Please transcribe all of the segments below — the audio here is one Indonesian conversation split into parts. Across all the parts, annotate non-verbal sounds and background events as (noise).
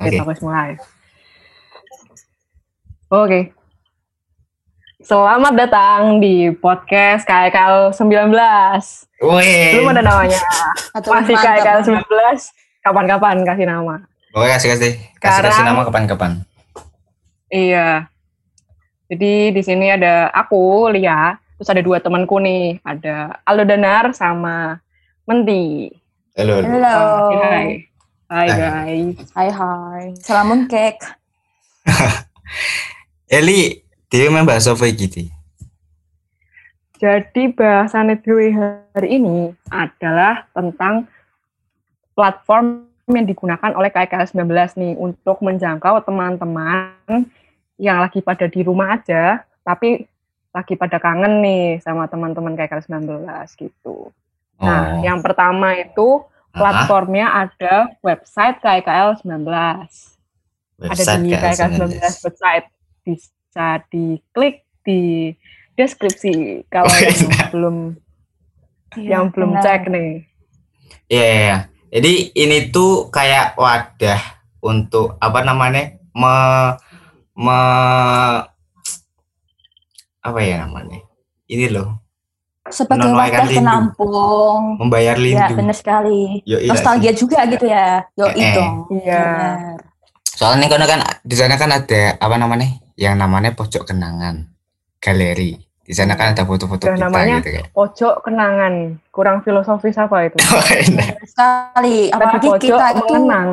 Oke. Kita harus mulai. Oke. Selamat datang di podcast KKL 19. Wih. Belum ada namanya. Atau Masih. KKL 19. Kapan-kapan kasih nama. Oke kasih kasih kasih kasih nama kapan-kapan. Iya. Jadi di sini ada aku, Lia. Terus ada dua temanku nih. Ada Aldo Danar sama Menti. Halo. halo. Halo. Hai, hai. Hai. guys. Hai hai. Salamun kek. (laughs) Eli, dia main bahasa apa gitu? Jadi bahasan Nedwi hari ini adalah tentang platform yang digunakan oleh KKL 19 nih untuk menjangkau teman-teman yang lagi pada di rumah aja, tapi lagi pada kangen nih sama teman-teman KKL 19 gitu. Nah, Oh. yang pertama itu Platformnya ada website KKL 19. ada website di KKL KKL 19 website. Bisa diklik di deskripsi kalau Oh, yang iya. belum Iya, yang belum benar. cek nih. Iya, iya, iya. Jadi ini tuh kayak wadah untuk apa namanya? Me, me apa ya namanya? Ini loh, Sebagai wadah penampung. membayar Ya lindu. benar sekali. Yo, iya Nostalgia juga gitu ya. Yo Eh, eh. dong. Iya. Benar. Soalnya kan kan di sana kan ada apa namanya? Yang namanya pojok kenangan, galeri. Di sana kan ada foto-foto kita namanya gitu kan. Pojok kenangan, kurang filosofis apa itu? (laughs) Benar sekali. Apalagi pojok kita itu mengenang.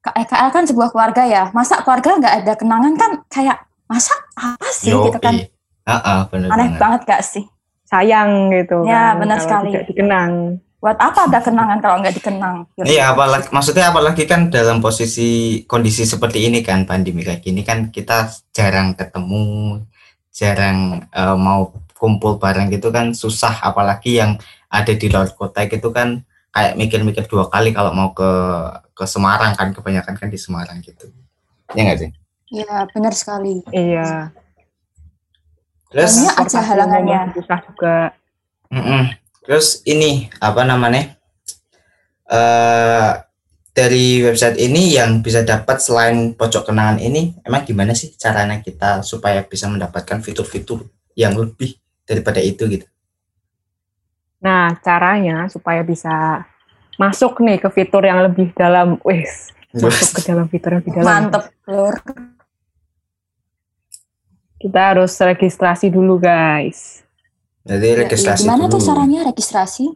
KKL kan sebuah keluarga ya. Masa keluarga nggak ada kenangan kan kayak masa apa sih Yo, gitu kan. Heeh, bener Aneh banget. banget gak sih? Sayang gitu Ya, kan, benar kalau sekali. tidak dikenang. Buat apa ada kenangan kalau nggak dikenang? Iya, apalagi maksudnya apalagi kan dalam posisi kondisi seperti ini kan pandemi kayak gini kan kita jarang ketemu, jarang eh, mau kumpul bareng gitu kan susah apalagi yang ada di luar kota gitu kan kayak mikir-mikir dua kali kalau mau ke ke Semarang kan kebanyakan kan di Semarang gitu. Ya nggak sih? Iya, benar sekali. Iya. Terus Transportasi halangannya. susah juga. Mm-mm. Terus ini apa namanya? eh dari website ini yang bisa dapat selain pojok kenangan ini, emang gimana sih caranya kita supaya bisa mendapatkan fitur-fitur yang lebih daripada itu gitu? Nah, caranya supaya bisa masuk nih ke fitur yang lebih dalam. Wih, masuk ke dalam fitur yang lebih dalam. Mantep, Lur. Kita harus registrasi dulu, guys. Jadi Ya, registrasi Gimana tuh caranya registrasi?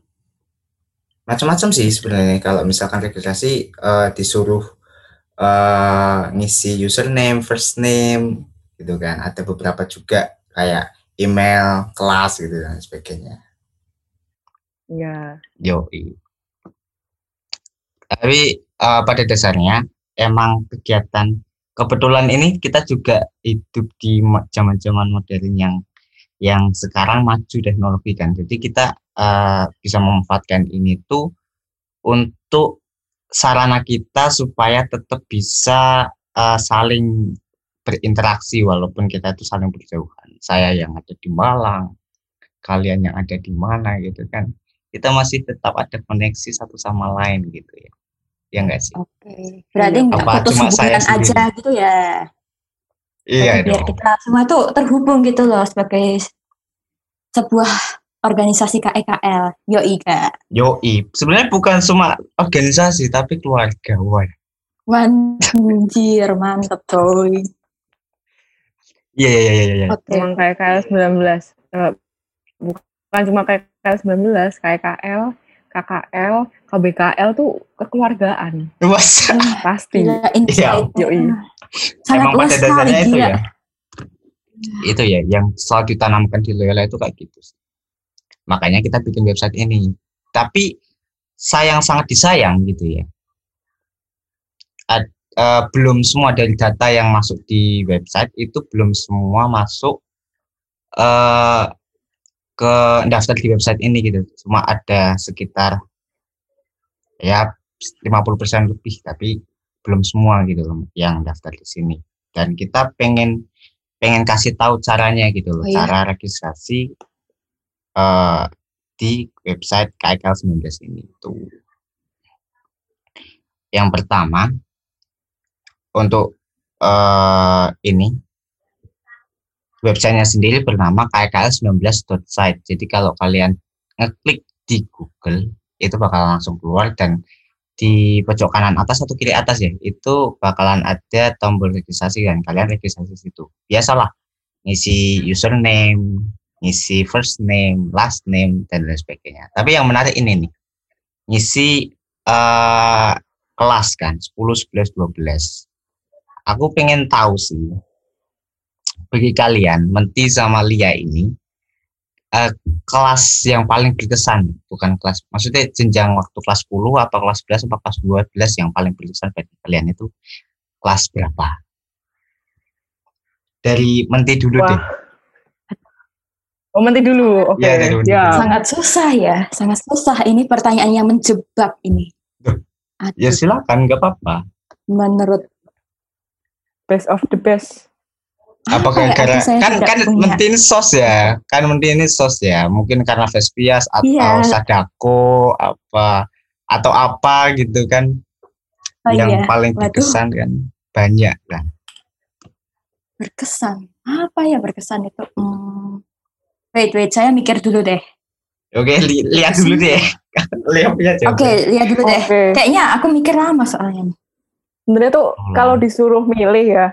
Macam-macam sih sebenarnya kalau misalkan registrasi eh, disuruh eh, ngisi username, first name gitu kan. Ada beberapa juga kayak email, kelas gitu dan sebagainya. Ya. Yoi. Tapi eh, pada dasarnya emang kegiatan kebetulan ini kita juga hidup di ma- zaman-zaman modern yang yang sekarang maju teknologi kan. Jadi kita eh, bisa memanfaatkan ini tuh untuk sarana kita supaya tetap bisa eh, saling berinteraksi walaupun kita itu saling berjauhan. Saya yang ada di Malang, kalian yang ada di mana gitu kan kita masih tetap ada koneksi satu sama lain gitu ya ya enggak sih Oke. Berarti Iya. nggak Apa putus cuma saya hubungan aja sendiri? gitu ya. iya Jadi biar dong kita semua tuh terhubung gitu loh sebagai sebuah organisasi KEKL. Yoi kak. yoi sebenarnya bukan cuma organisasi tapi keluarga wah Anjir, mantep coy. iya iya iya iya Oke. Emang KKL 19. Eh, bukan cuma KKL 19, KKL, KKL, KBKL tuh kekeluargaan. Mas, Pasti. Gila, insight. Yoi. Sangat emang luas pada dasarnya itu ya itu ya yang selalu ditanamkan di Loyola itu kayak gitu sih. makanya kita bikin website ini tapi sayang sangat disayang gitu ya Ad- eh, belum semua dari data yang masuk di website itu belum semua masuk eh ke daftar di website ini gitu. Cuma ada sekitar ya 50% lebih tapi belum semua gitu loh yang daftar di sini. Dan kita pengen pengen kasih tahu caranya gitu loh. Oh, iya? cara registrasi eh di website KKL 19 ini tuh yang pertama untuk uh, ini websitenya sendiri bernama kkl19.site. Jadi kalau kalian ngeklik di Google itu bakal langsung keluar dan di pojok kanan atas atau kiri atas ya itu bakalan ada tombol registrasi dan kalian registrasi situ. Biasalah ngisi username ngisi first name last name dan lain sebagainya. Tapi yang menarik ini nih ngisi uh, kelas kan 10 11 12 aku pengen tahu sih bagi kalian Menti sama Lia ini uh, kelas yang paling berkesan bukan kelas maksudnya jenjang waktu kelas 10 atau kelas 11 atau kelas 12 yang paling berkesan bagi kalian itu kelas berapa dari Menti dulu Wah. deh Oh, Menti dulu. Oke. Okay. Ya, ya. Sangat susah ya, sangat susah. Ini pertanyaan yang menjebak ini. Ya silakan, nggak apa-apa. Menurut best of the best. Apakah ya, karena kan kan mentin sos ya, kan mentin ini sos ya, mungkin karena Vespias atau yeah. Sadako apa atau apa gitu kan, oh, yang iya. paling berkesan Waduh. kan banyak kan. Berkesan apa ya berkesan itu? Hmm. Wait wait, saya mikir dulu deh. Oke, li (laughs) lihat dulu deh. lihat Oke, okay, lihat dulu deh. Okay. Kayaknya aku mikir lama soalnya sebenarnya tuh oh. kalau disuruh milih ya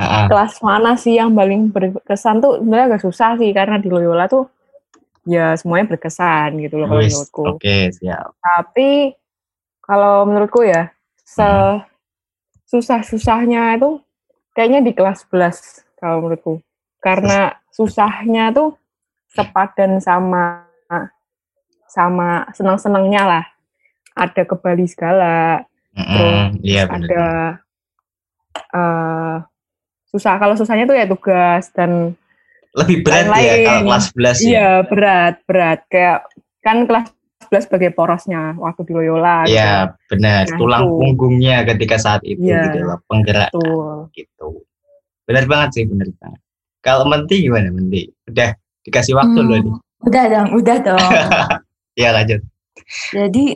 uh-uh. kelas mana sih yang paling berkesan tuh sebenarnya agak susah sih karena di Loyola tuh ya semuanya berkesan gitu loh kalau menurutku. Oke okay, siap. Tapi kalau menurutku ya se susah-susahnya itu kayaknya di kelas 11 kalau menurutku karena susahnya tuh sepadan sama sama senang-senangnya lah ada ke Bali segala terus iya, ada uh, susah. Kalau susahnya tuh ya tugas dan lebih berat lain ya kalau kelas 11 ya? Iya berat berat. Kayak kan kelas 11 sebagai porosnya waktu di Loyola. Iya gitu. benar. Nah, tulang itu. punggungnya ketika saat itu ya, gitu loh penggerak. gitu. Benar banget sih benar banget. Kalau Menti gimana Menti? Udah dikasih waktu hmm, loh nih udah dong udah dong. (laughs) Ya lanjut. Jadi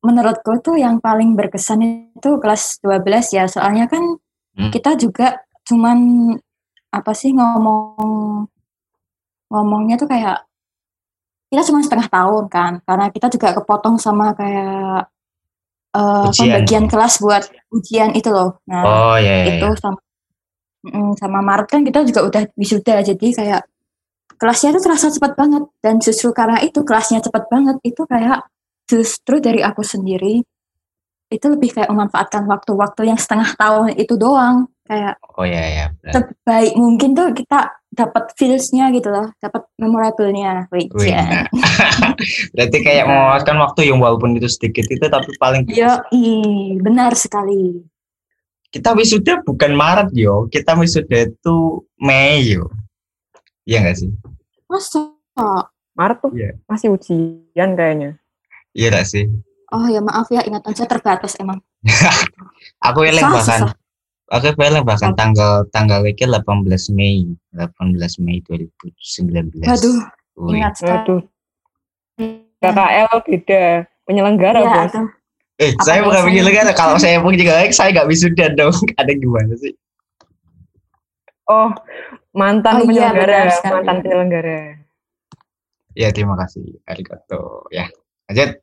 menurutku tuh yang paling berkesan itu kelas 12 ya. Soalnya kan hmm. kita juga cuman apa sih ngomong ngomongnya tuh kayak kita cuma setengah tahun kan karena kita juga kepotong sama kayak uh, pembagian kelas buat ujian itu loh nah oh, iya, iya. itu iya. sama sama Maret kan kita juga udah wisuda jadi kayak kelasnya itu terasa cepat banget dan justru karena itu kelasnya cepat banget itu kayak justru dari aku sendiri itu lebih kayak memanfaatkan waktu-waktu yang setengah tahun itu doang kayak oh ya ya terbaik mungkin tuh kita dapat feelsnya gitu loh dapat memorablenya. Ya. (laughs) berarti kayak memanfaatkan waktu yang walaupun itu sedikit itu tapi paling iya benar sekali. Kita wisuda bukan Maret yo. Kita wisuda itu Mei yo. Iya nggak sih? Masa? Maret tuh yeah. masih ujian kayaknya. Iya gak sih? Oh ya maaf ya ingatan saya terbatas emang. (laughs) aku yang bahkan aku yang bahkan tanggal tanggal itu 18 Mei 18 Mei 2019. Waduh. Ingat sekali. KKL beda penyelenggara ya, bos. Aduh. Eh, Apa saya bukan penyelenggara. Kalau saya punya juga saya nggak bisa dong. (laughs) Ada gimana sih? Oh, mantan oh, iya, penyelenggara, iya, mantan penyelenggara. Ya, terima kasih. Arigato. Ya, lanjut.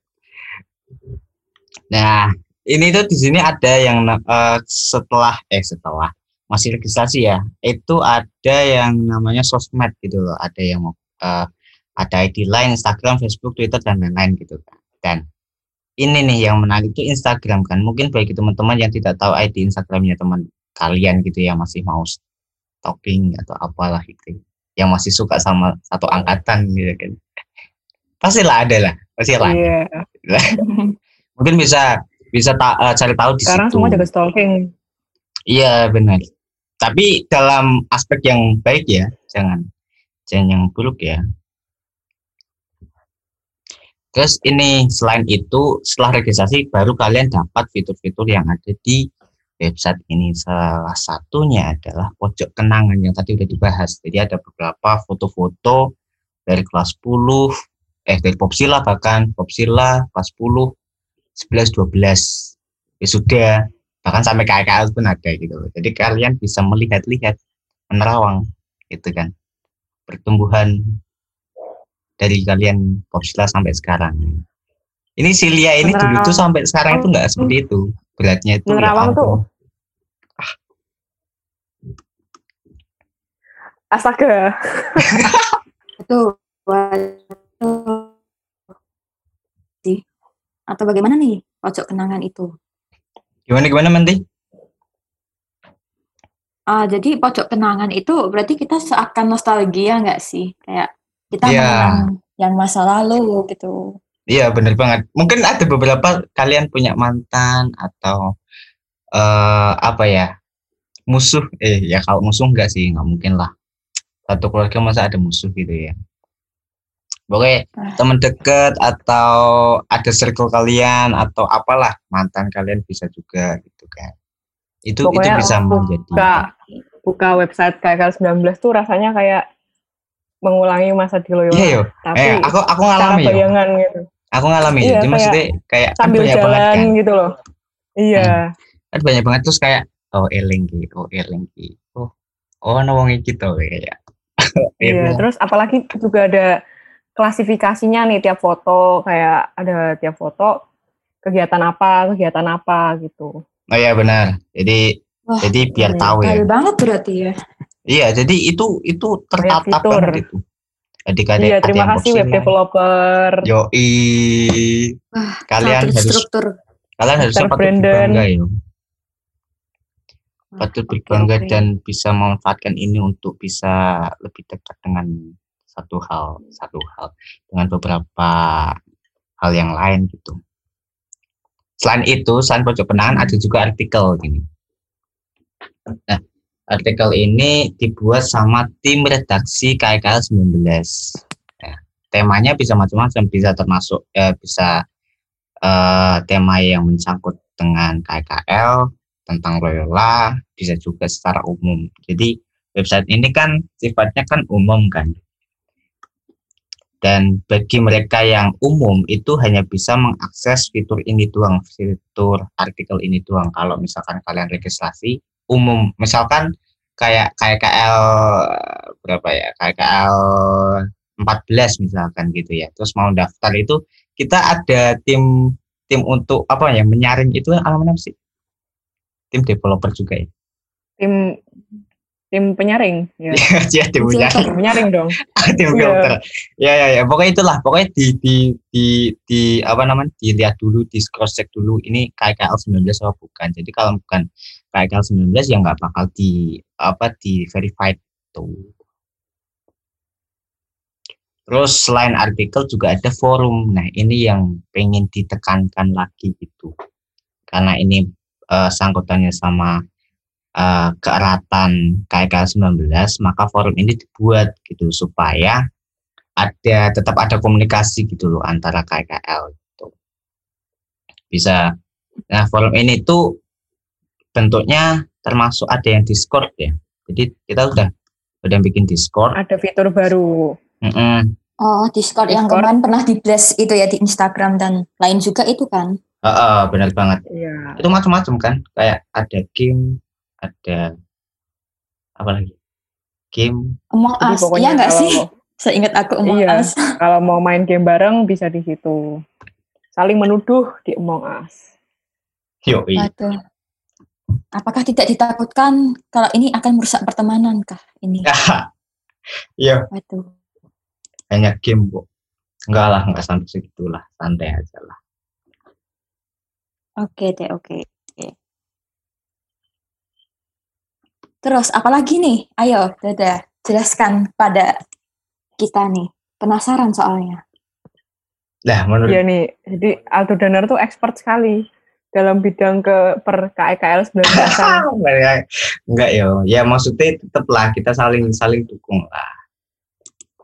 Nah, ini tuh di sini ada yang uh, setelah eh setelah masih registrasi ya, itu ada yang namanya sosmed gitu loh, ada yang uh, ada ID lain, Instagram, Facebook, Twitter dan lain-lain gitu kan. Dan ini nih yang menarik itu Instagram kan. Mungkin bagi teman-teman yang tidak tahu ID Instagramnya teman kalian gitu ya masih mau stalking atau apalah gitu. Yang masih suka sama satu angkatan gitu kan. Pastilah ada lah, pastilah. Iya. (laughs) mungkin bisa bisa ta uh, cari tahu di sekarang situ. semua jaga stalking. Iya benar. Tapi dalam aspek yang baik ya jangan jangan yang buruk ya. Terus ini selain itu setelah registrasi baru kalian dapat fitur-fitur yang ada di website ini. Salah satunya adalah pojok kenangan yang tadi udah dibahas. Jadi ada beberapa foto-foto dari kelas 10 eh dari Popsila bahkan Popsila kelas 10 11 12 ya sudah bahkan sampai KKL pun ada gitu. Jadi kalian bisa melihat-lihat menerawang gitu kan pertumbuhan dari kalian Popsila sampai sekarang. Ini Silia ini dulu tuh sampai sekarang itu enggak seperti itu. Beratnya itu ya Menerawang tuh Astaga. (laughs) itu waduh. Atau bagaimana nih pojok kenangan itu Gimana gimana Menti? Ah, jadi pojok kenangan itu berarti kita seakan nostalgia nggak sih? Kayak kita Iya. mengenang yang masa lalu gitu. Iya bener banget. Mungkin ada beberapa kalian punya mantan atau eh apa ya musuh. Eh ya kalau musuh enggak sih nggak mungkin lah. Satu keluarga masa ada musuh gitu ya. Pokoknya Ah. teman dekat atau ada circle kalian atau apalah mantan kalian bisa juga gitu kan. Itu Pokoknya itu bisa menjadi buka buka website KKL 19 tuh rasanya kayak mengulangi masa di Loyola. Iya yo. Tapi Eh aku aku ngalami bayangan gitu. Aku ngalami. Iya, Jadi kayak maksudnya kayak kan Sambil banyak banget jalan kan. gitu loh. Iya. kan banyak banget terus kayak oh eling oh eling oh oh ana wong iki to kayak (laughs) Iya, terus apalagi juga ada klasifikasinya nih tiap foto kayak ada tiap foto kegiatan apa, kegiatan apa gitu. oh iya benar jadi Wah, jadi biar iya, tahu ya banget berarti ya. iya jadi itu itu tertata banget itu jadi kadang Iya, terima kasih web Godzilla. developer. yoi Wah, kalian harus struktur. kalian harus patut berbangga ya patut berbangga dan bisa memanfaatkan ini untuk bisa lebih dekat dengan satu hal satu hal dengan beberapa hal yang lain gitu selain itu selain pojok kenangan ada juga artikel gini nah artikel ini dibuat sama tim redaksi KKL 19 Nah, temanya bisa macam-macam bisa termasuk eh, bisa eh, tema yang mencangkut dengan KKL tentang Loyola bisa juga secara umum. Jadi website ini kan sifatnya kan umum kan. Dan bagi mereka yang umum itu hanya bisa mengakses fitur ini doang, fitur artikel ini doang. Kalau misalkan kalian registrasi umum, misalkan kayak KKL berapa ya? KKL 14 misalkan gitu ya. Terus mau daftar itu kita ada tim tim untuk apa ya menyaring itu alamat apa sih? tim developer juga ya. Tim tim penyaring ya. (laughs) Iya, tim penyaring, penyaring dong. (laughs) tim Iya. filter. Ya ya ya, pokoknya itulah, pokoknya di di di di apa namanya? dilihat dulu, di cross check dulu ini KKL 19 atau bukan. Jadi kalau bukan KKL 19 ya nggak bakal di apa di verified tuh. Terus selain artikel juga ada forum. Nah, ini yang pengen ditekankan lagi gitu. Karena ini eh, sangkutannya sama eh, keeratan KKL 19, maka forum ini dibuat gitu supaya ada tetap ada komunikasi gitu loh antara KKL gitu. Bisa nah forum ini tuh bentuknya termasuk ada yang Discord ya. Jadi kita udah udah bikin Discord. Ada fitur baru. Mm-mm. Oh, Discord, yang Discord. kemarin pernah di blast itu ya di Instagram dan lain juga itu kan. Heeh, benar banget. Iya. Itu macam-macam kan, kayak ada game, ada apa lagi? Game. Among Us, pokoknya iya nggak sih? (laughs) Seingat aku Among Iya. Us. (laughs) Kalau mau main game bareng bisa di situ. Saling menuduh di Among Us. Yoi. Waduh. Apakah tidak ditakutkan kalau ini akan merusak pertemanan kah ini? (laughs) Iya, Waduh. hanya game kok. Enggak lah, enggak sampai segitulah, santai aja lah. Oke deh, oke. oke. Terus apalagi nih? Ayo, Dada, jelaskan pada kita nih. Penasaran soalnya. Nah, menurut Iya nih, jadi Aldo Danar tuh expert sekali dalam bidang ke per KEKL 19-an. (laughs) enggak, ya. Ya maksudnya tetap lah kita saling saling dukung lah.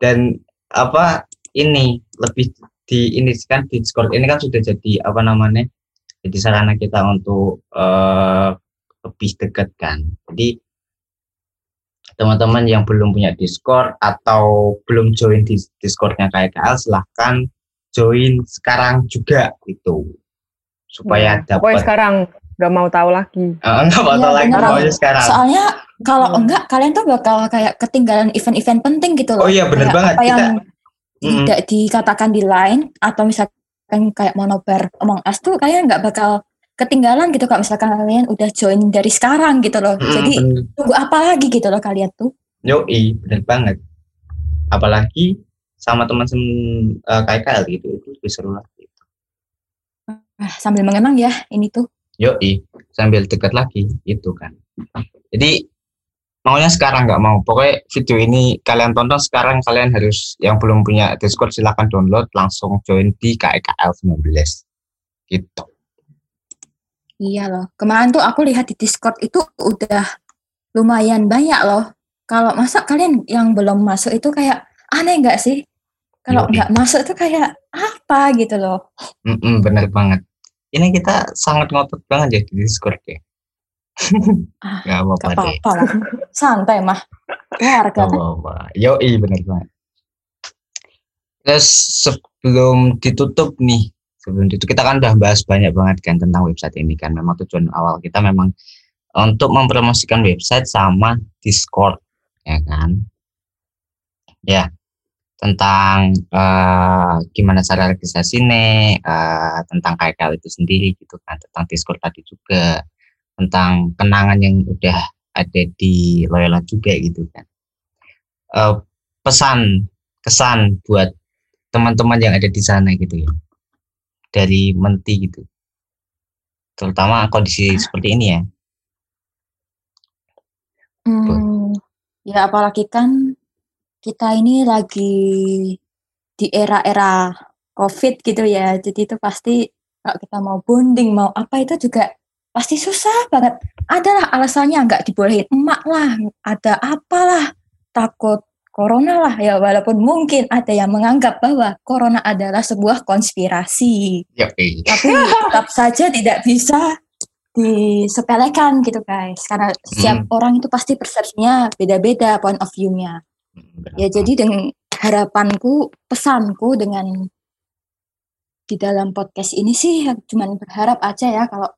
Dan apa ini lebih di ini kan di Discord ini kan sudah jadi apa namanya? Jadi sarana kita untuk eh, lebih dekat kan. Jadi teman-teman yang belum punya Discord atau belum join di Discordnya KKL silahkan join sekarang juga gitu supaya Pokoknya dapat sekarang nggak mau tahu lagi. Uh, nggak mau Iya, tahu lagi maunya sekarang. Soalnya kalau Hmm. enggak kalian tuh bakal kayak ketinggalan event-event penting gitu loh. Oh iya bener Kayak banget Apa kita. yang Mm-mm. tidak dikatakan di line atau misalkan kayak monobar Among Us tuh kalian nggak bakal ketinggalan gitu kalau misalkan kalian udah join dari sekarang gitu loh. Mm-mm, Jadi bener. tunggu apa lagi gitu loh kalian tuh. Yoi, bener banget. Apalagi sama teman-teman uh, KKL gitu, itu lebih seru lagi. Ah, sambil mengenang ya ini tuh. Yoi, sambil dekat lagi, itu kan. Jadi, maunya sekarang nggak mau. Pokoknya video ini kalian tonton sekarang, kalian harus, yang belum punya Discord silahkan download, langsung join di KKL 19. Gitu. Iya loh. Kemarin tuh aku lihat di Discord itu udah lumayan banyak loh. Kalau masa kalian yang belum masuk itu kayak aneh nggak sih? Kalau nggak masuk itu kayak apa gitu loh. Mm-mm, bener banget. Ini kita sangat ngotot banget ya di Discord ya. (laughs) Ah, Gak apa-apa Gak deh. apa-apa lah. Santai mah. Warga Gak apa-apa. Yoi, bener banget. Terus sebelum ditutup nih, sebelum ditutup kita kan udah bahas banyak banget kan tentang website ini kan. Memang tujuan awal kita memang untuk mempromosikan website sama Discord, ya kan? Ya, tentang eh, gimana cara registrasi nih, eh, tentang KKL itu sendiri gitu kan, tentang Discord tadi juga, tentang kenangan yang udah ada di Loyola juga gitu kan. Eh, pesan kesan buat teman-teman yang ada di sana gitu ya dari Menti gitu terutama kondisi seperti ini ya Hmm, ya apalagi kan kita ini lagi di era-era COVID gitu ya. Jadi itu pasti kalau kita mau bonding, mau apa itu juga pasti susah banget. Adalah alasannya nggak dibolehin emak lah, ada apalah, takut corona lah ya walaupun mungkin ada yang menganggap bahwa corona adalah sebuah konspirasi ya eh. tapi tetap (laughs) saja tidak bisa disepelekan gitu guys karena setiap Hmm. orang itu pasti persepsinya beda-beda point of view-nya ya jadi dengan harapanku pesanku dengan di dalam podcast ini sih cuman berharap aja ya kalau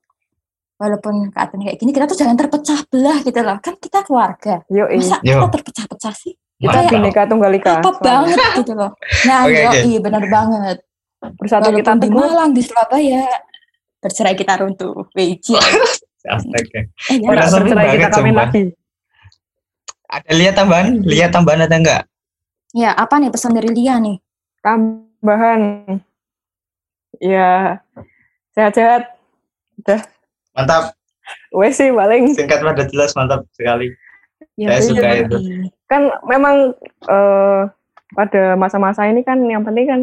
walaupun keadaan kayak gini kita tuh jangan terpecah belah gitu loh kan kita keluarga Yoi. masa Yo. kita terpecah-pecah sih Kita Mantap. bineka tunggal ika. apa soalnya. banget gitu loh nah Oke, oke. yoi benar banget Bersatu kita walaupun di teguh. Malang di Surabaya bercerai kita runtuh Weji Astaga. eh, ya. Seru bercerai banget, kita kawin lagi. ada lihat tambahan lihat tambahan ada enggak ya apa nih pesan dari Lia nih Tambahan. Ya. Sehat-sehat. mantap Wes sih paling. singkat padat jelas mantap sekali ya Saya suka bener, itu. Kan memang eh, pada masa-masa ini kan yang penting kan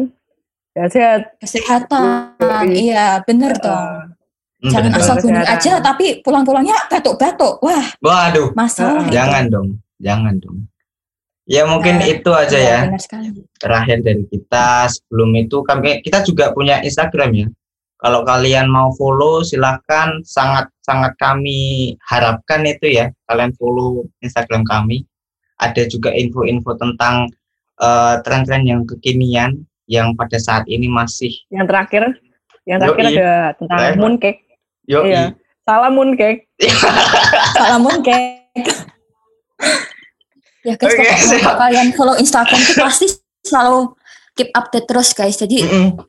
sehat-sehat. kesehatan. Yoi. iya bener dong Hmm, jangan bener. asal gunung aja tapi pulang-pulangnya batuk-batuk. Wah waduh. masalah. Itu. jangan dong. Jangan dong. Ya mungkin Nah, itu aja Iya, ya. benar sekali. Terakhir dari kita sebelum itu kami kita juga punya Instagram ya. Kalau kalian mau follow silahkan sangat sangat kami harapkan itu ya kalian follow Instagram kami ada juga info-info tentang eh, tren-tren yang kekinian yang pada saat ini masih Yang terakhir, yang terakhir Yoi. ada tentang Terakhir. mooncake. yo Iya. Salam mooncake. (laughs) salamun kek ya guys Oke, kalau siap. kalian follow Instagram itu pasti selalu keep update terus guys jadi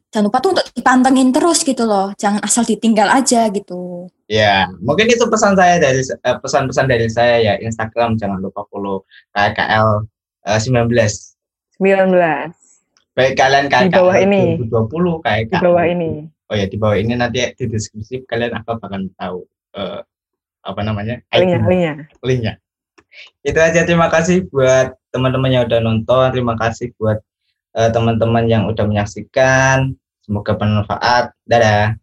jangan lupa tuh untuk dipantengin terus gitu loh jangan asal ditinggal aja gitu ya mungkin itu pesan saya dari eh, pesan-pesan dari saya ya Instagram jangan lupa follow KKL eh, 19 19 baik kalian KKL Di bawah ini. 2020 KKL di bawah ini. oh ya di bawah ini nanti di deskripsi kalian akan bakal tahu eh, apa namanya? Linknya, linknya. linknya. Itu aja terima kasih buat teman-teman yang udah nonton terima kasih buat eh, teman-teman yang udah menyaksikan. Semoga bermanfaat. Dadah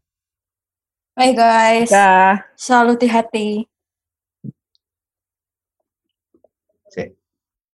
bye guys Dah. selalu hati-hati